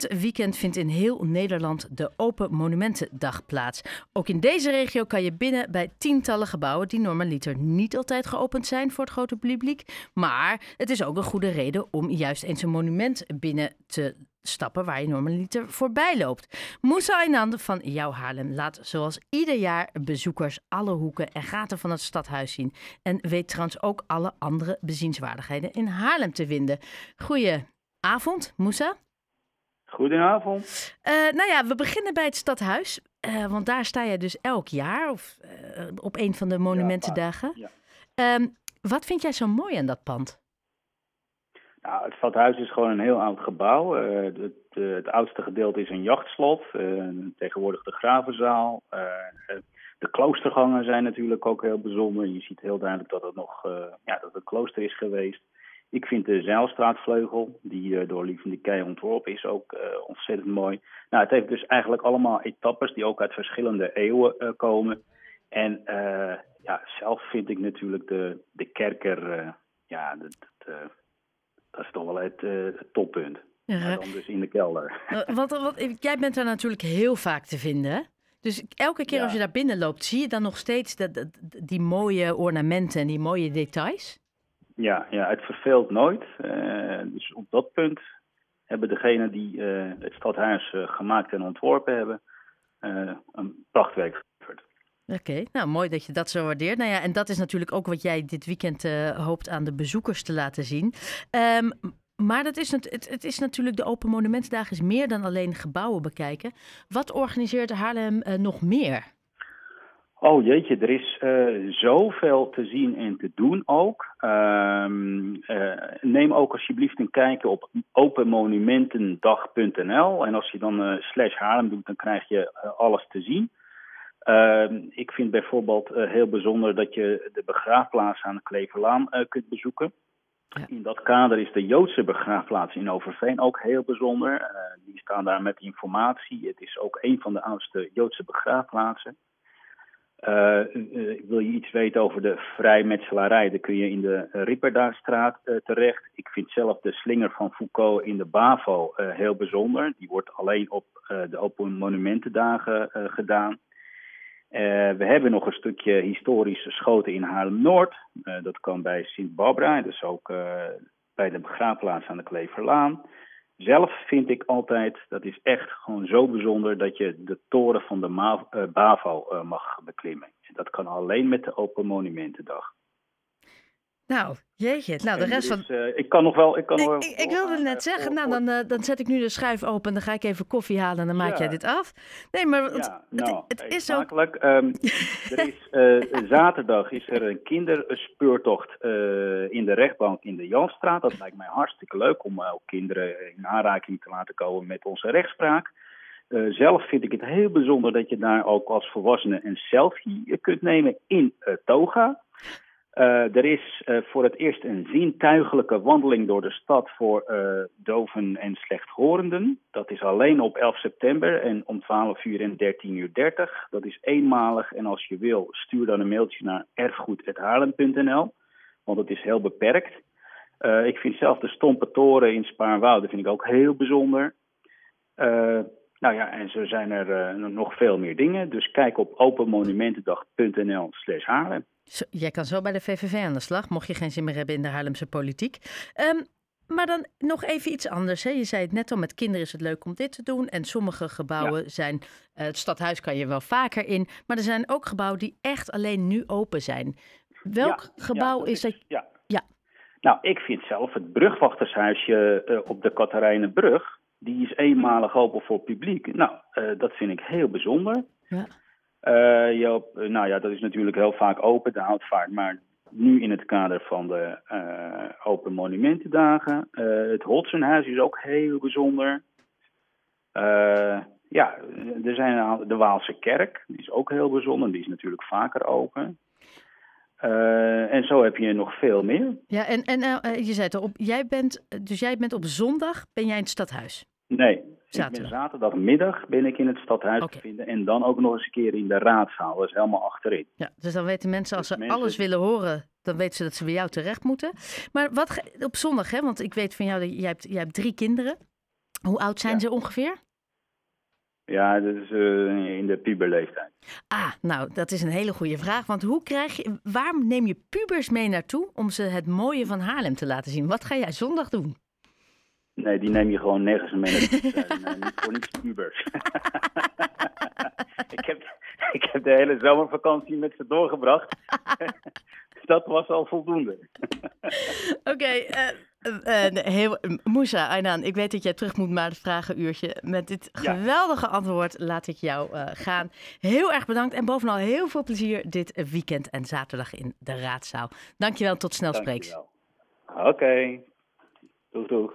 Weekend vindt in heel Nederland de Open Monumentendag plaats. Ook in deze regio kan je binnen bij tientallen gebouwen die normaliter niet altijd geopend zijn voor het grote publiek. Maar het is ook een goede reden om juist eens een monument binnen te stappen waar je normaliter voorbij loopt. Moussa Aynand van Jouw Haarlem laat zoals ieder jaar bezoekers alle hoeken en gaten van het stadhuis zien. En weet trouwens ook alle andere bezienswaardigheden in Haarlem te vinden. Goedenavond, Moussa. Goedenavond. Uh, nou ja, we beginnen bij het stadhuis. Uh, want daar sta je dus elk jaar of, uh, op een van de monumentendagen. Ja, ja. Um, wat vind jij zo mooi aan dat pand? Nou, het stadhuis is gewoon een heel oud gebouw. Het, het, oudste gedeelte is een jachtslot. tegenwoordig de gravenzaal. de kloostergangen zijn natuurlijk ook heel bijzonder. Je ziet heel duidelijk dat het nog ja, dat het klooster is geweest. Ik vind de Zeilstraatvleugel, die uh, door Lieve de Kei ontworpen is, ook uh, ontzettend mooi. Nou, het heeft dus eigenlijk allemaal etappes die ook uit verschillende eeuwen uh, komen. En ja, zelf vind ik natuurlijk de, de kerker, ja, dat, dat, dat, is toch wel het, het toppunt. Ja. dan dus in de kelder. Want, wat, jij bent daar natuurlijk heel vaak te vinden. Dus elke keer ja. als je daar binnen loopt, zie je dan nog steeds dat, die mooie ornamenten en die mooie details? Ja, ja het verveelt nooit. Uh, dus op dat punt hebben degenen die uh, het stadhuis uh, gemaakt en ontworpen hebben, een prachtwerk geleverd. Oké, nou mooi dat je dat zo waardeert. Nou ja, en dat is natuurlijk ook wat jij dit weekend hoopt aan de bezoekers te laten zien. Um, maar dat is het, het, het, is natuurlijk de Open Monumentendag is meer dan alleen gebouwen bekijken. Wat organiseert Haarlem nog meer? Oh jeetje, er is uh, zoveel te zien en te doen ook. Uh, uh, neem ook alsjeblieft een kijkje op openmonumentendag.nl. En als je dan uh, slash Haarlem doet, dan krijg je alles te zien. Ehm, ik vind bijvoorbeeld heel bijzonder dat je de begraafplaats aan de Kleverlaan kunt bezoeken. Ja. In dat kader is de Joodse begraafplaats in Overveen ook heel bijzonder. die staan daar met informatie. Het is ook een van de oudste Joodse begraafplaatsen. Uh, wil je iets weten over de vrijmetselarij, dan kun je in de Ripperdaarstraat uh, terecht. Ik vind zelf de slinger van Foucault in de BAVO heel bijzonder. Die wordt alleen op de Open Monumentendagen gedaan. we hebben nog een stukje historische schoten in Haarlem-Noord. dat kan bij Sint-Barbara, dus ook bij de begraafplaats aan de Kleverlaan. Zelf vind ik altijd, dat is echt gewoon zo bijzonder dat je de toren van de Ma uh, BAVO uh, mag beklimmen. Dat kan alleen met de Open Monumentendag. Nou, jeetje. Nou, de rest van. Uh, ik kan nog wel. Ik, kan nee, nog wel, ik, ik wilde net zeggen, nou, dan, uh, dan zet ik nu de schuif open. en Dan ga ik even koffie halen en dan maak ja. jij dit af. Nee, maar het, ja, nou, het, het is ook. Um, er is, uh, zaterdag is er een kinderspeurtocht in de rechtbank in de Janstraat. Dat lijkt mij hartstikke leuk om ook kinderen in aanraking te laten komen met onze rechtspraak. Zelf vind ik het heel bijzonder dat je daar ook als volwassene een selfie kunt nemen in toga. Uh, er is uh, voor het eerst een zintuigelijke wandeling door de stad voor uh, doven en slechthorenden. Dat is alleen op 11 september en om 12 uur en 13 uur 30. Dat is eenmalig en als je wil stuur dan een mailtje naar erfgoed.haarlem.nl, want het is heel beperkt. ik vind zelf de stompe toren in Spaarnwoude vind ik ook heel bijzonder. nou ja, en zo zijn er nog veel meer dingen. Dus kijk op openmonumentendag.nl slash Haarlem. Zo, jij kan zo bij de VVV aan de slag, mocht je geen zin meer hebben in de Haarlemse politiek. Um, maar dan nog even iets anders. Hè? Je zei het net al, met kinderen is het leuk om dit te doen. En sommige gebouwen ja. zijn, uh, het stadhuis kan je wel vaker in. Maar er zijn ook gebouwen die echt alleen nu open zijn. Welk ja, gebouw ja, dat is dat? Ja. ja. Nou, ik vind zelf het brugwachtershuisje uh, op de Katharijnenbrug. Die is eenmalig open voor publiek. Nou, uh, dat vind ik heel bijzonder. Ja. Uh, Joop, nou ja, dat is natuurlijk heel vaak open, de houtvaart. Maar nu in het kader van de uh, Open Monumentendagen. Uh, het Hotsenhuis is ook heel bijzonder. ja, er zijn de Waalse Kerk, die is ook heel bijzonder. Die is natuurlijk vaker open. en zo heb je nog veel meer. Ja, en, en je zei het al, jij bent, dus jij bent op zondag ben jij in het stadhuis? Nee, Zaterdag. Ik ben zaterdagmiddag ben ik in het stadhuis okay. te vinden. En dan ook nog eens een keer in de raadzaal. Dat is helemaal achterin. Ja, dus dan weten mensen, als dus ze mensen... alles willen horen, dan weten ze dat ze bij jou terecht moeten. Maar wat op zondag, hè? Want ik weet van jou dat jij hebt, jij hebt drie kinderen. Hoe oud zijn Ja. ze ongeveer? Ja, dat is eh, in de puberleeftijd. Ah, nou, dat is een hele goede vraag. Want hoe krijg je, waar neem je pubers mee naartoe om ze het mooie van Haarlem te laten zien? Wat ga jij zondag doen? Nee, die neem je gewoon nergens mee niet voor niks pubers. ik, heb, ik heb de hele zomervakantie met ze doorgebracht. dat was al voldoende. Oké, eh, eh, eh, heel, Moussa, Aynan, ik weet dat jij terug moet naar het vragenuurtje. Met dit Ja. geweldige antwoord laat ik jou gaan. Heel erg bedankt en bovenal heel veel plezier dit weekend en zaterdag in de raadzaal. Dankjewel, tot snel spreeks. Oké. Doeg, doeg.